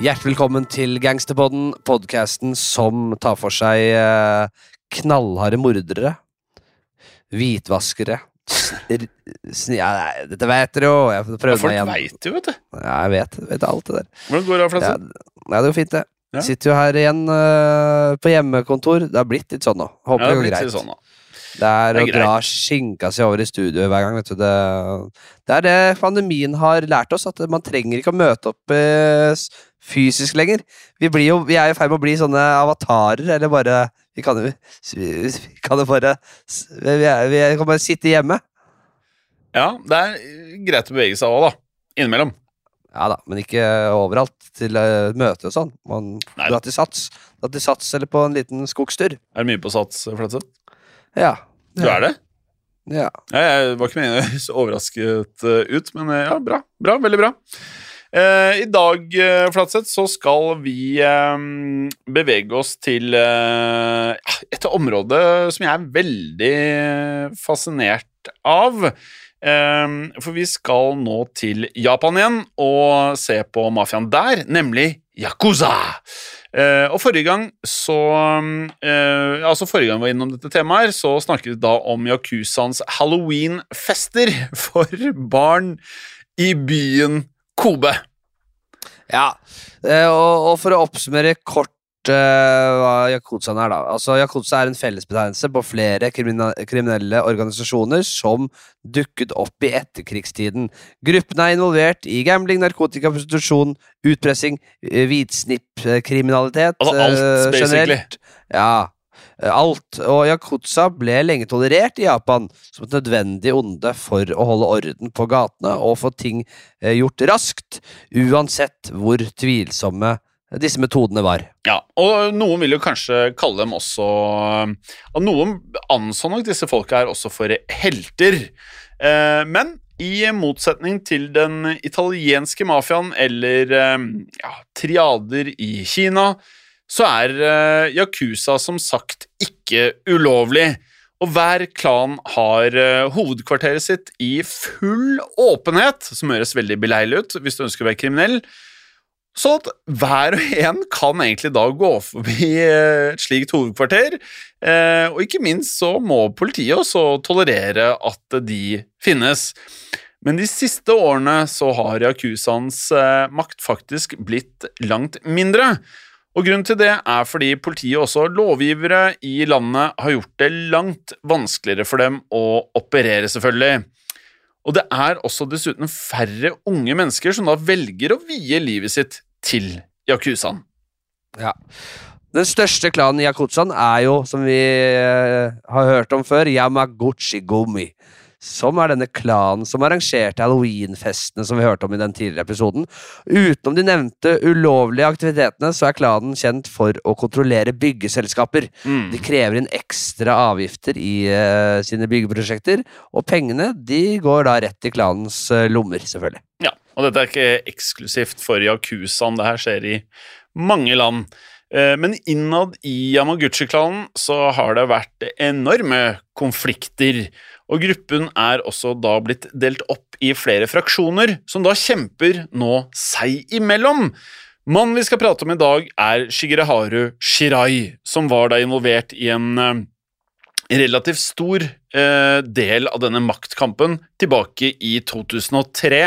Hjertelig velkommen til Gangsterpodden, podkasten som tar for seg eh, knallharde mordere, hvitvaskere ja, nei, Dette vet dere jo. Jeg får Ja, folk meg igjen. veit jo, vet du. Ja, jeg vet, jeg vet alt det der. Hvordan går det, Ja, Flatseth? nei, det går fint, det. Ja. Sitter jo her igjen uh, på hjemmekontor. Det har blitt litt sånn nå. Ja, Håper det det går greit. sånn. Det er, Det er å dra skinka si over i studio hver gang. Vet du. Det, det er det pandemien har lært oss, at man trenger ikke å møte opp uh, fysisk lenger. Vi, blir jo, vi er i ferd med å bli sånne avatarer, eller bare Vi kan jo vi, vi kan jo bare vi, vi kan bare sitte hjemme. Ja, det er greit å bevege seg òg, da. Innimellom. Ja da, men ikke overalt til uh, møte og sånn. Man drar til Sats. Drar til Sats eller på en liten skogstur. Er det mye på sats, Flatseth? Ja. Du er det? Ja. Ja, jeg var ikke meningen så overrasket eh, ut, men eh, ja, bra. Bra, Veldig bra. Eh, I dag, Flatseth, så skal vi eh, bevege oss til eh, et område som jeg er veldig fascinert av. Eh, for vi skal nå til Japan igjen og se på mafiaen der, nemlig Yakuza. Eh, og forrige gang så eh, Altså forrige gang vi var innom dette temaet, så snakket vi da om Yakuzaens halloweenfester for barn i byen Kobe. Ja, eh, og, for å oppsummere kort hva Yakuzaen er, da. Altså, Yakuza er en fellesbetegnelse på flere kriminelle organisasjoner som dukket opp i etterkrigstiden. Gruppene er involvert i gambling, narkotika, prostitusjon, utpressing, eh, hvitsnippkriminalitet Altså alt, basically. generelt. Ja. eh, Alt. Og Yakuza ble lenge tolerert i Japan som et nødvendig onde for å holde orden på gatene og få ting eh, gjort raskt, uansett hvor tvilsomme disse metodene var. Ja, og noen vil jo kanskje kalle dem også Og noen anså nok disse folka her også for helter. Eh, men i motsetning til den italienske mafiaen eller eh, ja, triader i Kina, så er eh, Yakuza som sagt ikke ulovlig. Og hver klan har eh, hovedkvarteret sitt i full åpenhet, som høres veldig beleilig ut hvis du ønsker å være kriminell. Så at hver og en kan egentlig da gå forbi eh, et slikt hovedkvarter. eh, Og ikke minst så må politiet også tolerere at de finnes. Men de siste årene så har Yakuzans eh, makt faktisk blitt langt mindre. Og grunnen til det er fordi politiet og også lovgivere i landet har gjort det langt vanskeligere for dem å operere, selvfølgelig. Og det er også dessuten færre unge mennesker som da velger å vie livet sitt til Yakuzaen. Ja. Den største klanen i Yakuzaen er jo, som vi eh, har hørt om før, Yamaguchi Gumi. Som er denne klanen som arrangerte halloweenfestene som vi hørte om i den tidligere episoden. Utenom de nevnte ulovlige aktivitetene, så er klanen kjent for å kontrollere byggeselskaper. Mm. De krever inn ekstra avgifter i uh, sine byggeprosjekter, og pengene de går da rett i klanens uh, lommer, selvfølgelig. Ja, og dette er ikke eksklusivt for Yakuzaen, det her skjer i mange land. Eh, Men innad i Yamaguchi-klanen så har det vært enorme konflikter, og gruppen er også da blitt delt opp i flere fraksjoner, som da kjemper nå seg imellom. Mannen vi skal prate om i dag, er Shigereharu Shirai, som var da involvert i en eh, relativt stor eh, del av denne maktkampen tilbake i 2003.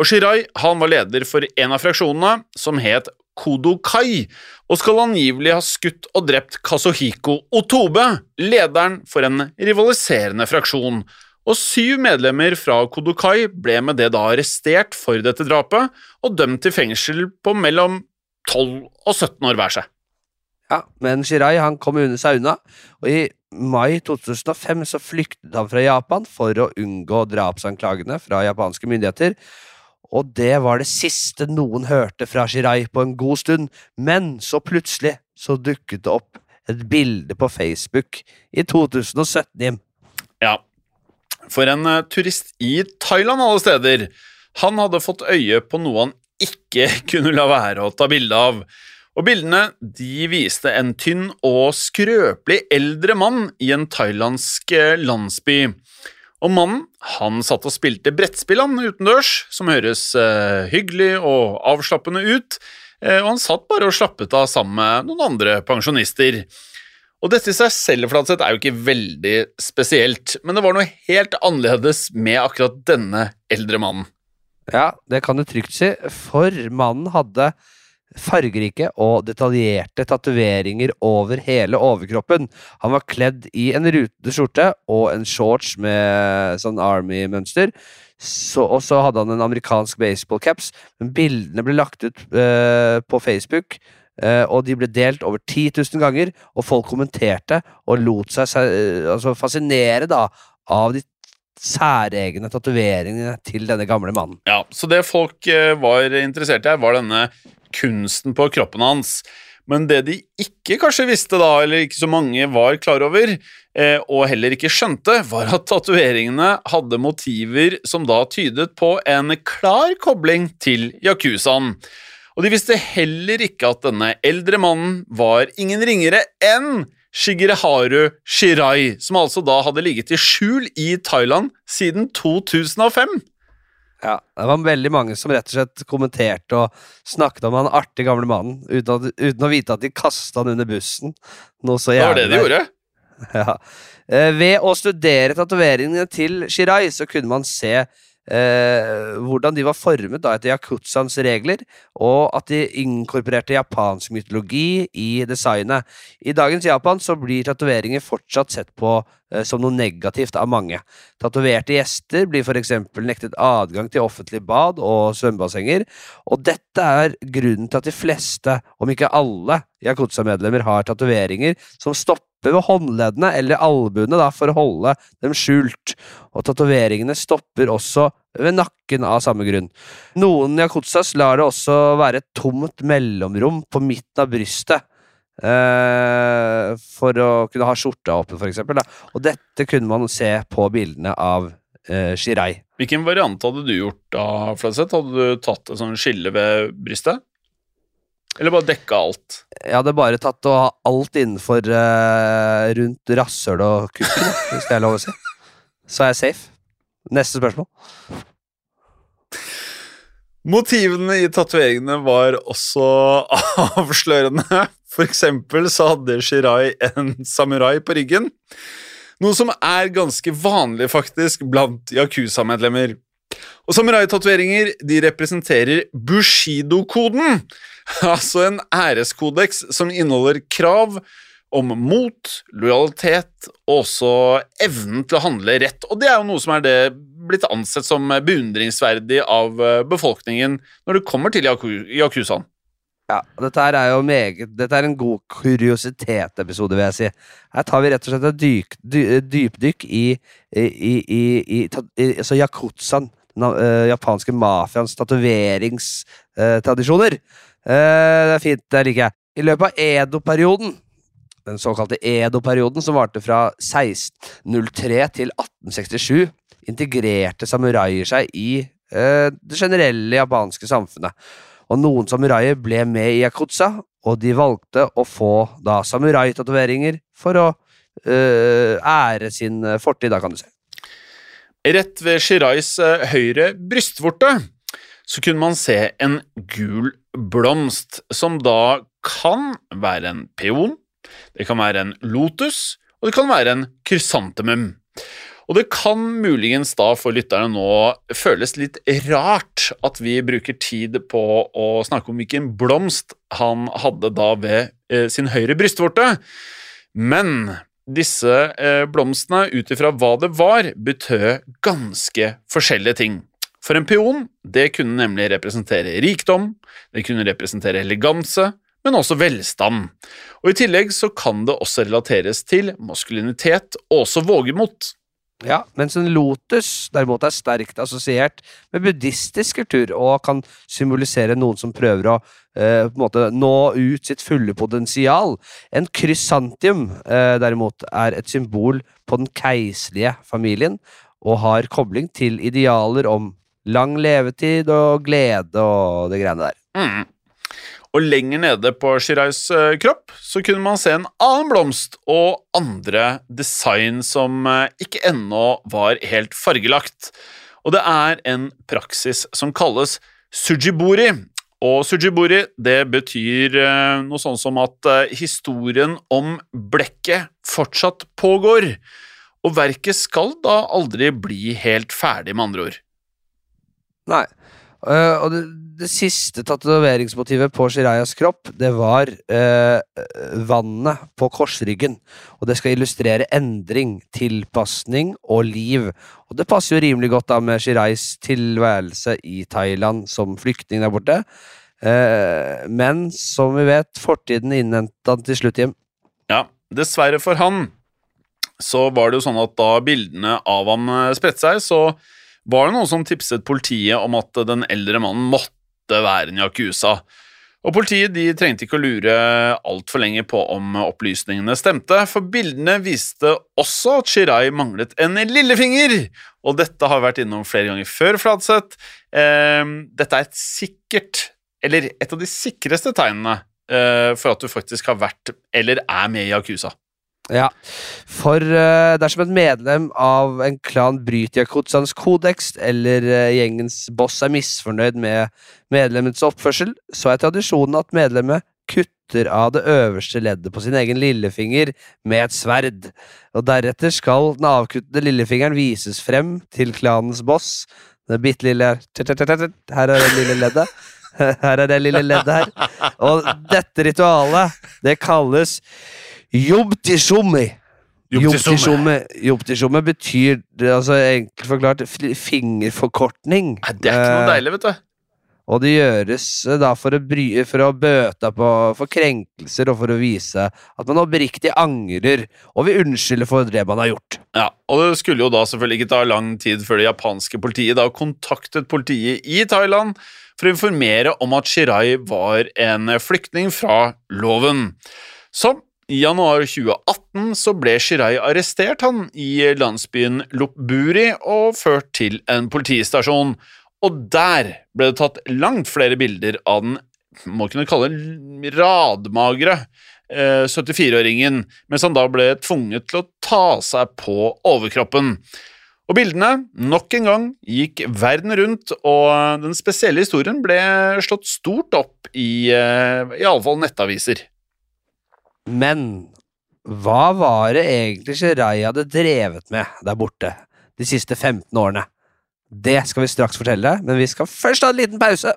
Og Shirai han var leder for en av fraksjonene, som het Kodokai, og skal angivelig ha skutt og drept Kazuhiko Otobe, lederen for en rivaliserende fraksjon. Og syv medlemmer fra Kodokai ble med det da arrestert for dette drapet, og dømt til fengsel på mellom 12 og 17 år hver seg. Ja, men Shirai han kom under seg unna, og i mai 2005 så flyktet han fra Japan for å unngå drapsanklagene fra japanske myndigheter. Og det var det siste noen hørte fra Shirai på en god stund, men så plutselig så dukket det opp et bilde på Facebook i 2017, Jim. Ja, for en eh, turist i Thailand alle steder. Han hadde fått øye på noe han ikke kunne la være å ta bilde av. Og bildene de viste en tynn og skrøpelig eldre mann i en thailandsk eh, landsby. Og mannen han satt og spilte brettspill utendørs, som høres eh, hyggelig og avslappende ut, eh, og han satt bare og slappet av sammen med noen andre pensjonister. Og dette i seg selv Flatseth, er jo ikke veldig spesielt, men det var noe helt annerledes med akkurat denne eldre mannen. Ja, det kan du trygt si, for mannen hadde fargerike og detaljerte tatoveringer over hele overkroppen. Han var kledd i en rutete skjorte og en shorts med sånn Army-mønster. Så, og så hadde han en amerikansk baseballcaps. Men bildene ble lagt ut uh, på Facebook, uh, og de ble delt over 10 000 ganger. Og folk kommenterte og lot seg uh, altså fascinere da av de særegne tatoveringene til denne gamle mannen. Ja, Så det folk var interessert i var denne kunsten på kroppen hans. Men det de ikke kanskje visste, da, eller ikke så mange var klar over, eh, og heller ikke skjønte, var at tatoveringene hadde motiver som da tydet på en klar kobling til yakuzaen. Og de visste heller ikke at denne eldre mannen var ingen ringere enn Shigeharu Shirai, som altså da hadde ligget i skjul i Thailand siden 2005. Ja, Det var veldig mange som rett og slett kommenterte og snakket om han artige gamle mannen, uten, at, uten å vite at de kasta han under bussen. Noe så Det var det de gjorde. Ja. Eh, ved å studere tatoveringene til Shirai, så kunne man se eh, hvordan de var formet da etter yakuzans regler, og at de inkorporerte japansk mytologi i designet. I dagens Japan så blir tatoveringer fortsatt sett på eh, som noe negativt av mange. Tatoverte gjester blir eksempel nektet adgang til offentlig bad og svømmebassenger, og dette er grunnen til at de fleste, om ikke alle, Yakuza-medlemmer har tatoveringer som stopper ved håndleddene eller albuene da, for å holde dem skjult, og tatoveringene stopper også ved nakken av samme grunn. Noen yakuzas lar det også være et tomt mellomrom på midten av brystet. eh, for å kunne ha skjorta åpen, for eksempel. Da. Og dette kunne man se på bildene av eh, Shirai. Hvilken variant hadde du gjort da, Fladseth? Hadde du tatt et sånt skille ved brystet? Eller bare dekka alt? Jeg hadde bare tatt ha alt innenfor uh, rundt rasshøl og kukken, hvis det er lov å si. Så er jeg safe. Neste spørsmål. Motivene i tatoveringene var også avslørende. For eksempel så hadde Shirai en samurai på ryggen. Noe som er ganske vanlig faktisk blant Yakuza-medlemmer. Og samurai-tatoveringer de representerer Bushido-koden, altså en æreskodeks som inneholder krav om mot, lojalitet og også evnen til å handle rett. Og det er jo noe som er det blitt ansett som beundringsverdig av eh, befolkningen når det kommer til yakuzaen. Ja, dette er jo meget Dette er en god kuriositet-episode, vil jeg si. Her tar vi rett og slett et dyk, dy, dypdykk i, i, i, i, altså yakuzaen, den eh, japanske mafiaens tatoveringstradisjoner. Det er fint, det liker jeg. I løpet av Edo-perioden, den såkalte Edo-perioden, som varte fra 1603 til 1867, integrerte samuraier seg i eh, det generelle japanske samfunnet. Og noen samuraier ble med i Yakuza, og de valgte å få da samuraitatoveringer for å øh, ære sin fortid, da, kan du si. Rett ved Shirais eh, høyre brystvorte så kunne man se en gul blomst, som da kan være en peon, det kan være en lotus, og det kan være en krysantemum. Og det kan muligens da for lytterne nå føles litt rart at vi bruker tid på å snakke om hvilken blomst han hadde da ved eh, sin høyre brystvorte, men disse eh, blomstene, ut ifra hva det var, betød ganske forskjellige ting. For en peon det kunne nemlig representere rikdom, det kunne representere eleganse, men også velstand. Og I tillegg så kan det også relateres til maskulinitet og også vågemot. Ja, mens en lotus derimot er sterkt assosiert med buddhistisk kultur og kan symbolisere noen som prøver å eh, måte nå ut sitt fulle potensial. En krysantium eh, derimot er et symbol på den keiserlige familien og har kobling til idealer om lang levetid og glede og det greiene der. Mm. Og lenger nede på Shirais eh, kropp så kunne man se en annen blomst og andre design som eh, ikke ennå var helt fargelagt. Og det er en praksis som kalles sujibori. Og sujibori det betyr eh, noe sånn som at historien om blekket fortsatt pågår. Og verket skal da aldri bli helt ferdig, med andre ord. Nei. Uh, og det, det siste tatoveringsmotivet på Shirayas kropp, det var uh, vannet på korsryggen. Og det skal illustrere endring, tilpasning og liv. Og det passer jo rimelig godt da med Shirais tilværelse i Thailand som flyktning der borte. Uh, men som vi vet, fortiden innhentet han til slutt hjem. Ja, dessverre for han så var det jo sånn at da bildene av eh, spredte seg, så var det noen som tipset politiet om at den eldre mannen måtte være en yakuza. Og Politiet de trengte ikke å lure altfor lenge på om opplysningene stemte, for bildene viste også at Shirai manglet en lillefinger. Og dette har vært innom flere ganger før, Fladseth. Eh, dette er et sikkert, eller et av de sikreste tegnene eh, for at du faktisk har vært eller er med i Yakuza. Ja, for uh, dersom et medlem av en klan bryter Yakutsans kodeks, eller uh, gjengens boss er misfornøyd med medlemmets oppførsel, så er tradisjonen at medlemmet kutter av det øverste leddet på sin egen lillefinger med et sverd, og deretter skal den avkuttede lillefingeren vises frem til klanens boss. Det bitte lille Her er det lille leddet. Her er det lille leddet her. Og dette ritualet, det kalles Jobtishomi. til Jobtishomi betyr altså enkelt forklart fingerforkortning. Nei, Det er ikke noe Eh, deilig, vet du. Og det gjøres eh, da for å, bry, for å bøte på for krenkelser og for å vise at man oppriktig angrer og vil unnskylde for det man har gjort. Ja, og det skulle jo da selvfølgelig ikke ta lang tid før det japanske politiet da kontaktet politiet i Thailand for å informere om at Shirai var en flyktning fra loven. Så i januar 2018 så ble Shirai arrestert han i landsbyen Lopburi og ført til en politistasjon. Og der ble det tatt langt flere bilder av den må kunne kalle den radmagre eh, 74-åringen, mens han da ble tvunget til å ta seg på overkroppen. Og bildene, nok en gang, gikk verden rundt, og den spesielle historien ble slått stort opp i eh, i alle fall nettaviser. Men hva var det egentlig Shirai hadde drevet med der borte de siste 15 årene? Det skal vi straks fortelle, men vi skal først ha en liten pause.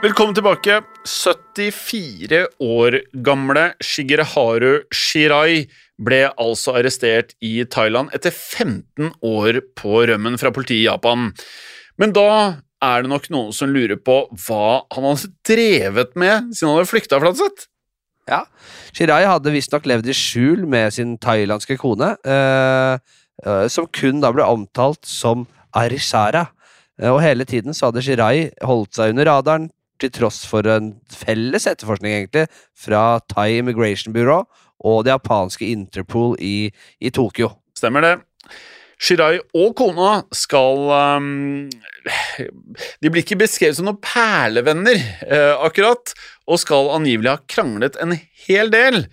Velkommen tilbake. 74 år gamle Shigeharu Shirai ble altså arrestert i Thailand etter 15 år på rømmen fra politiet i Japan. Men da er det nok noen som lurer på hva han hadde drevet med siden han hadde flykta, Flatseth. Ja, Shirai hadde visstnok levd i skjul med sin thailandske kone, eh, eh, som kun da ble omtalt som Arishara. Eh, og hele tiden så hadde Shirai holdt seg under radaren, til tross for en felles etterforskning, egentlig, fra Thai Immigration Bureau og det japanske Interpol i, i Tokyo. Stemmer det. Shirai og kona skal um, De blir ikke beskrevet som noen perlevenner, uh, akkurat, og skal angivelig ha kranglet en hel del.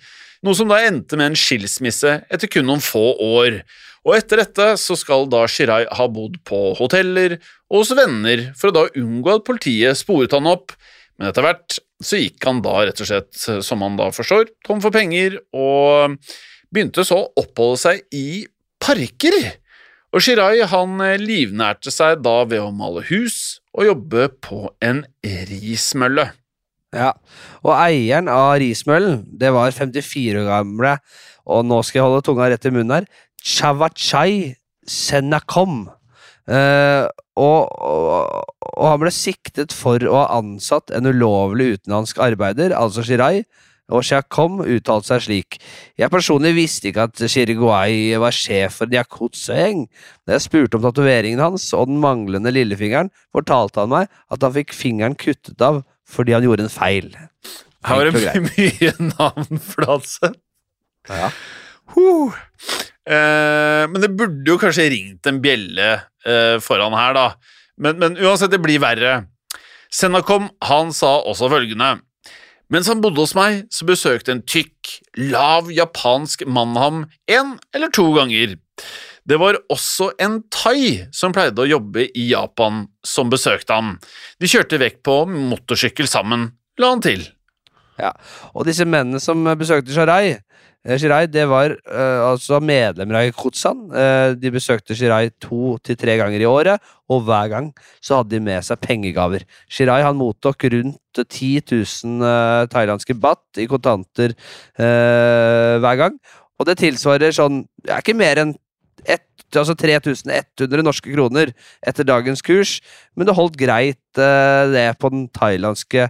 Noe som da endte med en skilsmisse etter kun noen få år. Og etter dette så skal da Shirai ha bodd på hoteller og hos venner for å da unngå at politiet sporet han opp, men etter hvert så gikk han da rett og slett, som han da forstår, tom for penger, og begynte så å oppholde seg i parker. Og Shirai han livnærte seg da ved å male hus og jobbe på en rismølle. Ja, og eieren av rismøllen, det var 54 år gamle, og nå skal jeg holde tunga rett i munnen her, Chavachai Senakom. Eh, og, og, og han ble siktet for å ha ansatt en ulovlig utenlandsk arbeider, altså Shirai, og Shakom uttalte seg slik. Jeg personlig visste ikke at Chiriguay var sjef for en yakuza-gjeng. Da jeg spurte om tatoveringen hans og den manglende lillefingeren, fortalte han meg at han fikk fingeren kuttet av fordi han gjorde en feil. Her var det mye navn, Fladseth. Ja. Eh, men det burde jo kanskje ringt en bjelle eh, foran her, da. Men, men uansett, det blir verre. Senakom han sa også følgende. Mens han bodde hos meg, så besøkte en tykk, lav japansk mann ham en eller to ganger. Det var også en thai som pleide å jobbe i Japan, som besøkte ham. De kjørte vekk på motorsykkel sammen, la han til. Ja, og disse mennene som besøkte Shirai eh, Shirai det var uh, altså medlemmer av Kutsan. Uh, de besøkte Shirai to til tre ganger i året, og hver gang så hadde de med seg pengegaver. Shirai han mottok rundt 10 000 uh, thailandske baht i kontanter eh, hver gang. Og det tilsvarer sånn Det er ikke mer enn ett, altså 3100 norske kroner etter dagens kurs, men det holdt greit det på den thailandske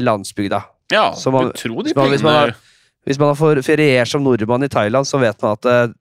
landsbygda. Ja, man- du tror de pengene Hvis man har feriert som nordmann i Thailand, så vet man at uh,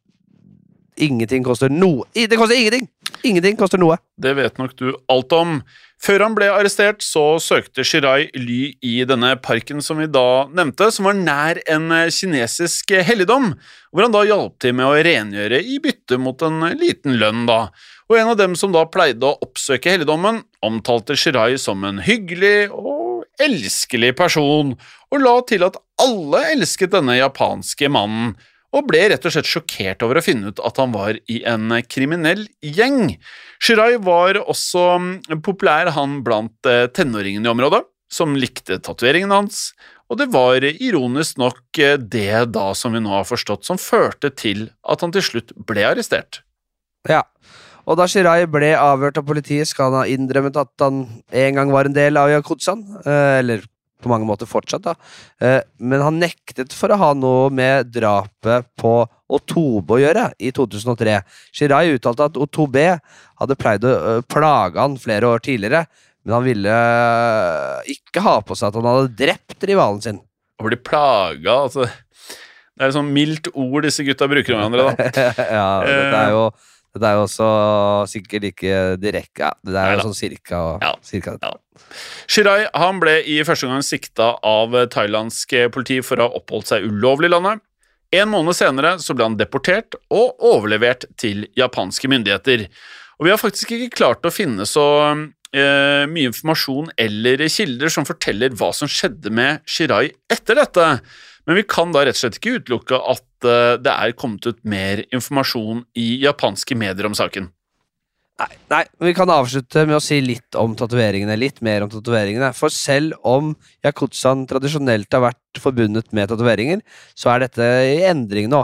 ingenting koster noe. Det koster ingenting! Ingenting koster noe. Det vet nok du alt om. Før han ble arrestert, så søkte Shirai ly i denne parken som vi da nevnte, som var nær en eh, kinesisk helligdom, hvor han da hjalp til med å rengjøre i bytte mot en liten lønn, da. Og en av dem som da pleide å oppsøke helligdommen, omtalte Shirai som en hyggelig og elskelig person, og la til at alle elsket denne japanske mannen, og ble rett og slett sjokkert over å finne ut at han var i en kriminell gjeng. Shirai var også mm, populær han blant eh, tenåringene i området, som likte tatoveringene hans, og det var ironisk nok eh, det da som vi nå har forstått som førte til at han til slutt ble arrestert. Ja. Og da Shirai ble avhørt av politiet, skal han ha innrømmet at han en gang var en del av Yakutsaen. Eh, eller på mange måter fortsatt, da. Eh, men han nektet for å ha noe med drapet på Otobe å gjøre i 2003. Shirai uttalte at Otobe hadde pleid å eh, plage han flere år tidligere, men han ville ikke ha på seg at han hadde drept rivalen sin. Å bli plaga, altså Det er et sånt mildt ord disse gutta bruker om hverandre, da. ja, dette er jo dette er jo også sikkert ikke direkte ja, Det er jo sånn cirka, Ja. cirka Ja. Shirai han ble i første omgang sikta av thailandsk politi for å ha oppholdt seg ulovlig i landet. En måned senere så ble han deportert og overlevert til japanske myndigheter. Og vi har faktisk ikke klart å finne så eh, mye informasjon eller kilder som forteller hva som skjedde med Shirai etter dette. Men vi kan da rett og slett ikke utelukke at det er kommet ut mer informasjon i japanske medier om saken. Nei, nei, vi kan avslutte med å si litt om tatoveringene. Litt mer om tatoveringene. For selv om yakutsaen tradisjonelt har vært forbundet med tatoveringer, så er dette i endring nå.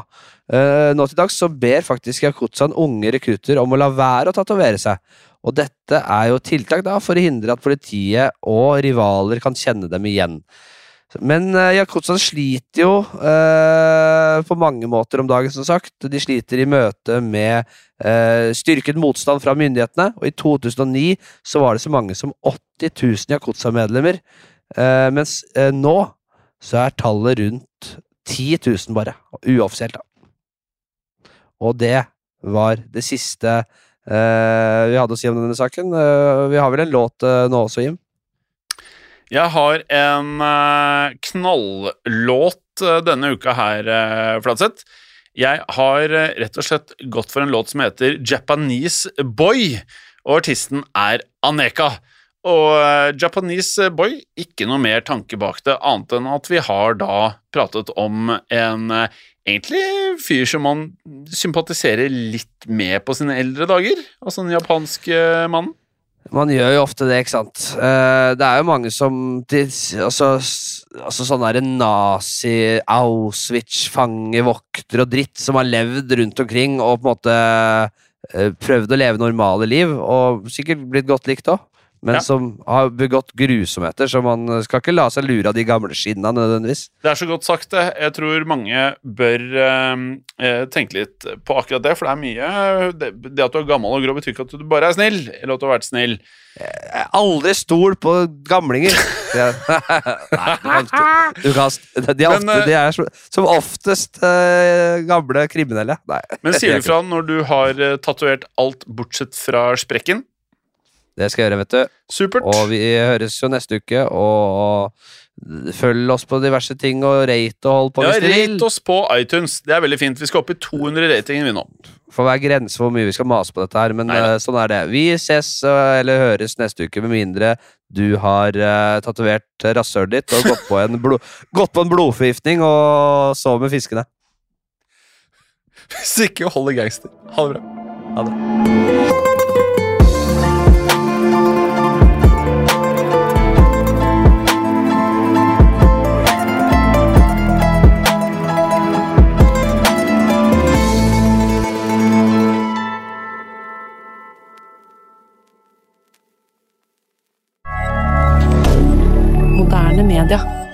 Eh, nå til dags så ber faktisk yakutsaen unge rekrutter om å la være å tatovere seg. Og dette er jo tiltak da for å hindre at politiet og rivaler kan kjenne dem igjen. Men uh, yakutsaen sliter jo eh, på mange måter om dagen, som sagt. De sliter i møte med eh, styrket motstand fra myndighetene, og i 2009 så var det så mange som 80 000 Yakuza-medlemmer, eh, mens eh, nå så er tallet rundt 10 000 bare, uoffisielt da. Og det var det siste eh, vi hadde å si om denne saken. Eh, vi har vel en låt eh, nå også, Jim? Jeg har en knallåt knalllåt eh, denne uka her, uh, Fladseth. Jeg har eh, rett og slett gått for en låt som heter Japanese Boy, og artisten er Aneka. Og eh, Japanese Boy, ikke noe mer tanke bak det, annet enn at vi har da pratet om en eh, egentlig fyr som man sympatiserer litt med på sine eldre dager. Altså den japanske mannen. Man gjør jo ofte det, ikke sant. Eh, det er jo mange som altså, altså sånne der nazi, Auschwitz, fangevokter og dritt som har levd rundt omkring og på en måte eh, prøvd å leve normale liv, og sikkert blitt godt likt òg. Men Ja. som har begått grusomheter, så man skal ikke la seg lure av de gamle skinna nødvendigvis. Det er så godt sagt, det. Jeg tror mange bør eh, eh, tenke litt på akkurat det, for det er mye Det, det at du er gammel og grå, betyr ikke at du bare er snill, eller at du har vært snill. Jeg Aldri stol på gamlinger! Nei, du kan, de, Men, ofte, eh, de er som oftest eh, gamle kriminelle. Nei. Men sier du fra når du har tatovert alt bortsett fra sprekken? Det skal jeg gjøre, vet du. Supert. Og vi høres jo neste uke, og følg oss på diverse ting, og rate og hold på ja. Rate oss på iTunes. Det er veldig fint. Vi skal opp i 200 ratinger vi nå. får være grense for hvor mye vi skal mase på dette her, men Neida. eh, sånn er det. Vi ses eh, eller høres neste uke, med mindre du har uh, tatovert rasshølet ditt og gått på en, blod, gått på en blodforgiftning og sover med fiskene. Hvis ikke, holder gangster. Ha det bra. Ha det. Media.